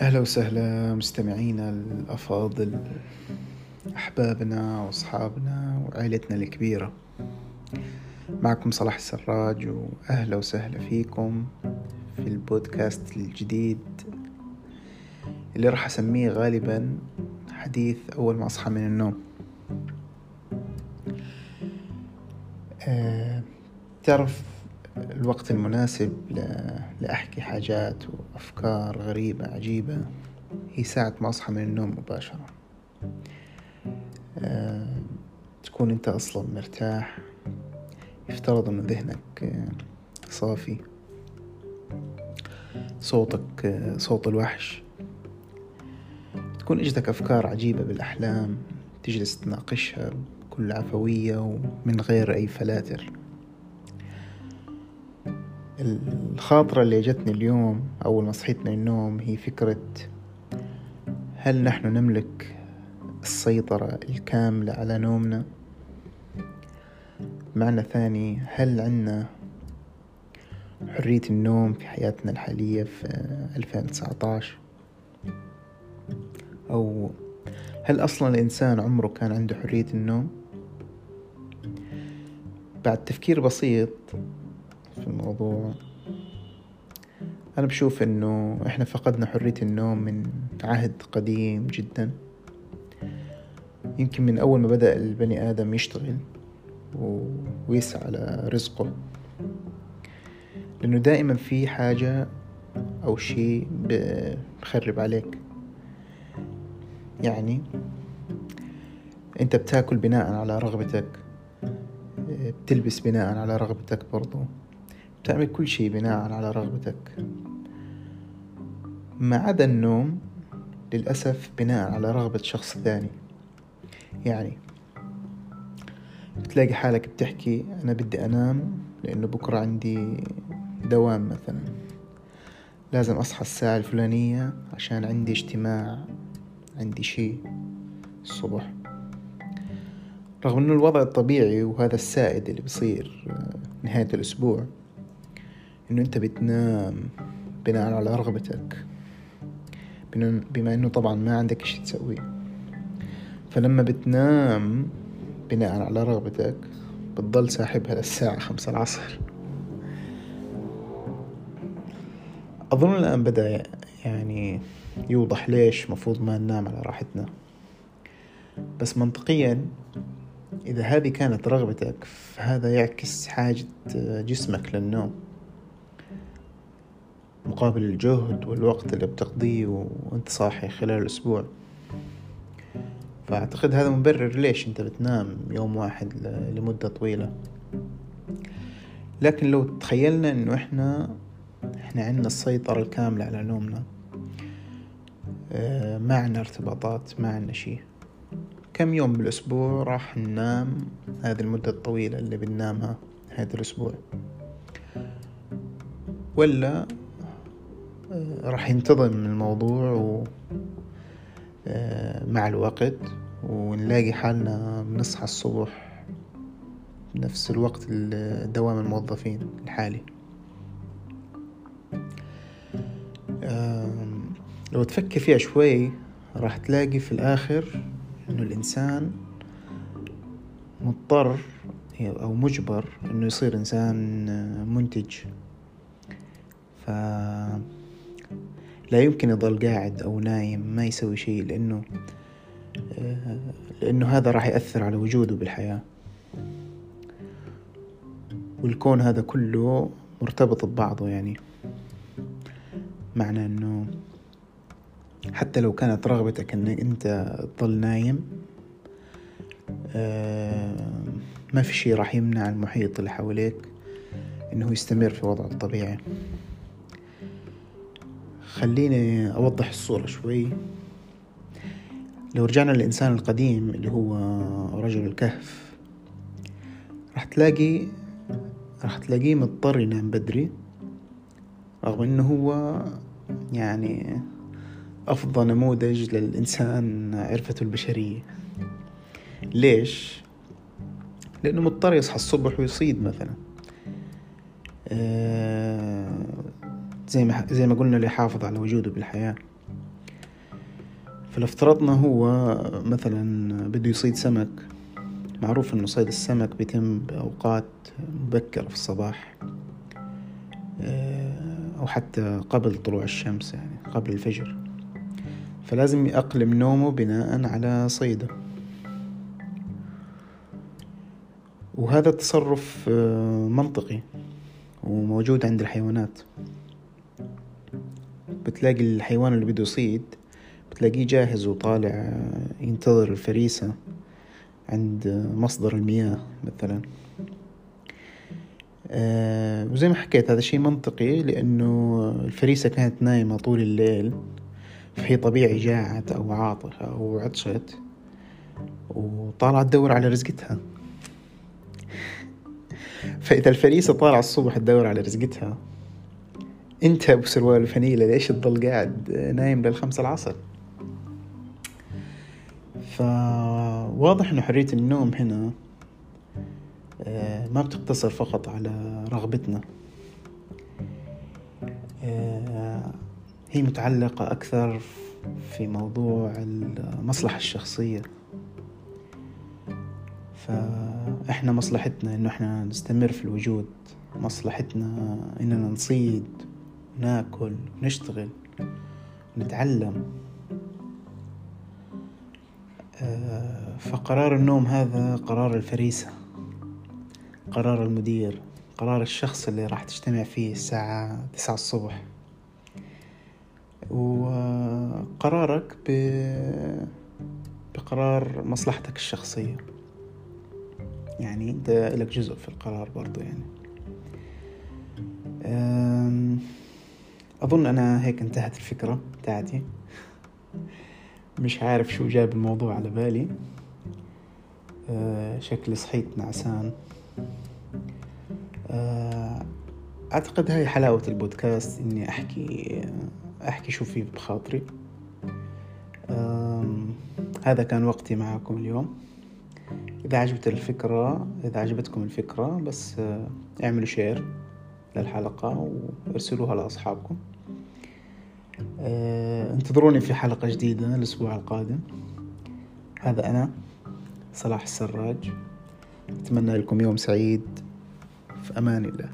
أهلا وسهلا مستمعينا الأفاضل أحبابنا وأصحابنا وعائلتنا الكبيرة. معكم صلاح السراج وأهلا وسهلا فيكم في البودكاست الجديد اللي راح أسميه غالبا حديث أول ما أصحى من النوم. أه تعرف الوقت المناسب لأحكي حاجات وأفكار غريبة عجيبة هي ساعة ما أصحى من النوم مباشرة. أه تكون أنت أصلا مرتاح يفترض أن ذهنك صافي صوتك صوت الوحش. تكون اجتك أفكار عجيبة بالأحلام تجلس تناقشها بكل عفوية ومن غير أي فلاتر. الخاطرة اللي جتني اليوم أول ما صحيت من النوم هي فكرة هل نحن نملك السيطرة الكاملة على نومنا؟ معنى ثاني هل عنا حرية النوم في حياتنا الحالية في 2019 أو هل أصلا الإنسان عمره كان عنده حرية النوم بعد تفكير بسيط في الموضوع. أنا بشوف إنه إحنا فقدنا حرية النوم من عهد قديم جدا. يمكن من أول ما بدأ البني آدم يشتغل ويسعى على رزقه. لأنه دائما في حاجة أو شيء بخرب عليك. يعني أنت بتاكل بناء على رغبتك. بتلبس بناء على رغبتك برضو. بتعمل كل شيء بناء على رغبتك. ما عدا النوم للأسف بناء على رغبة شخص ثاني. يعني بتلاقي حالك بتحكي أنا بدي أنام لأنه بكرة عندي دوام مثلا. لازم أصحى الساعة الفلانية عشان عندي اجتماع عندي شيء الصبح. رغم إنه الوضع الطبيعي وهذا السائد اللي بصير نهاية الأسبوع إنه أنت بتنام بناء على رغبتك. بما إنه طبعا ما عندك إشي تسويه فلما بتنام بناء على رغبتك بتضل ساحبها للساعة خمسة العصر. أظن الآن بدأ يعني يوضح ليش مفروض ما ننام على راحتنا. بس منطقيا إذا هذه كانت رغبتك فهذا يعكس حاجة جسمك للنوم. مقابل الجهد والوقت اللي بتقضيه وانت صاحي خلال الأسبوع. فأعتقد هذا مبرر. ليش انت بتنام يوم واحد لمدة طويلة؟ لكن لو تخيلنا انه إحنا إحنا عندنا السيطرة الكاملة على نومنا. آه، ما عنا ارتباطات ما عنا شي. كم يوم بالأسبوع راح ننام هذه المدة الطويلة اللي بننامها هذا الأسبوع؟ ولا راح ينتظم الموضوع و آه، مع الوقت ونلاقي حالنا بنصحى الصبح بنفس الوقت دوام الموظفين الحالي. لو تفكر فيها شوي راح تلاقي في الآخر إنه الإنسان مضطر أو مجبر إنه يصير إنسان منتج. ف لا يمكن يظل قاعد أو نايم ما يسوي شيء لأنه لأنه هذا راح يأثر على وجوده بالحياة. والكون هذا كله مرتبط ببعضه يعني. معنى أنه حتى لو كانت رغبتك أنك أنت تظل نايم ما في شي راح يمنع المحيط اللي حواليك أنه يستمر في وضعه الطبيعي. خليني أوضح الصورة شوي. لو رجعنا للإنسان القديم اللي هو رجل الكهف راح تلاقي راح تلاقيه مضطر ينام بدري رغم إنه هو يعني أفضل نموذج للإنسان عرفته البشرية. ليش؟ لأنه مضطر يصحى الصبح ويصيد مثلا. آه، زي ما زي ما قلنا ليحافظ على وجوده بالحياة فلو افترضنا هو مثلا بده يصيد سمك. معروف إنه صيد السمك بيتم بأوقات مبكرة في الصباح آه، أو حتى قبل طلوع الشمس يعني قبل الفجر. فلازم يأقلم نومه بناء على صيده. وهذا التصرف آه، منطقي وموجود عند الحيوانات. بتلاقي الحيوان اللي بده يصيد بتلاقيه جاهز وطالع آه، ينتظر الفريسة عند مصدر المياه مثلا. آه وزي ما حكيت هذا شيء منطقي لأنه الفريسة كانت نايمة طول الليل فهي طبيعي جاعت أو عاطفة أو عطشت وطالعة تدور على رزقتها. فإذا الفريسة طالعة الصبح تدور على رزقتها أنت أبو سروال الفنيلة ليش تضل قاعد نايم للخمسة العصر؟ فواضح أنه حرية النوم هنا آه، ما بتقتصر فقط على رغبتنا. آه، هي متعلقة أكثر في موضوع المصلحة الشخصية. فإحنا مصلحتنا إنه إحنا نستمر في الوجود مصلحتنا إننا نصيد ناكل نشتغل نتعلم. آه، فقرار النوم هذا قرار الفريسة قرار المدير قرار الشخص اللي راح تجتمع فيه الساعة تسعة الصبح. وقرارك ب... بقرار مصلحتك الشخصية. يعني انت لك جزء في القرار برضو يعني. أظن أنا هيك انتهت الفكرة بتاعتي. مش عارف شو جاب الموضوع على بالي. أه شكلي صحيت نعسان. أه أعتقد هاي حلاوة البودكاست إني أحكي أحكي شو في بخاطري. هذا كان وقتي معكم اليوم. إذا عجبت الفكرة إذا عجبتكم الفكرة بس آه، اعملوا شير للحلقة وارسلوها لأصحابكم. آه، انتظروني في حلقة جديدة الأسبوع القادم. هذا أنا صلاح السراج. أتمنى لكم يوم سعيد. في أمان الله.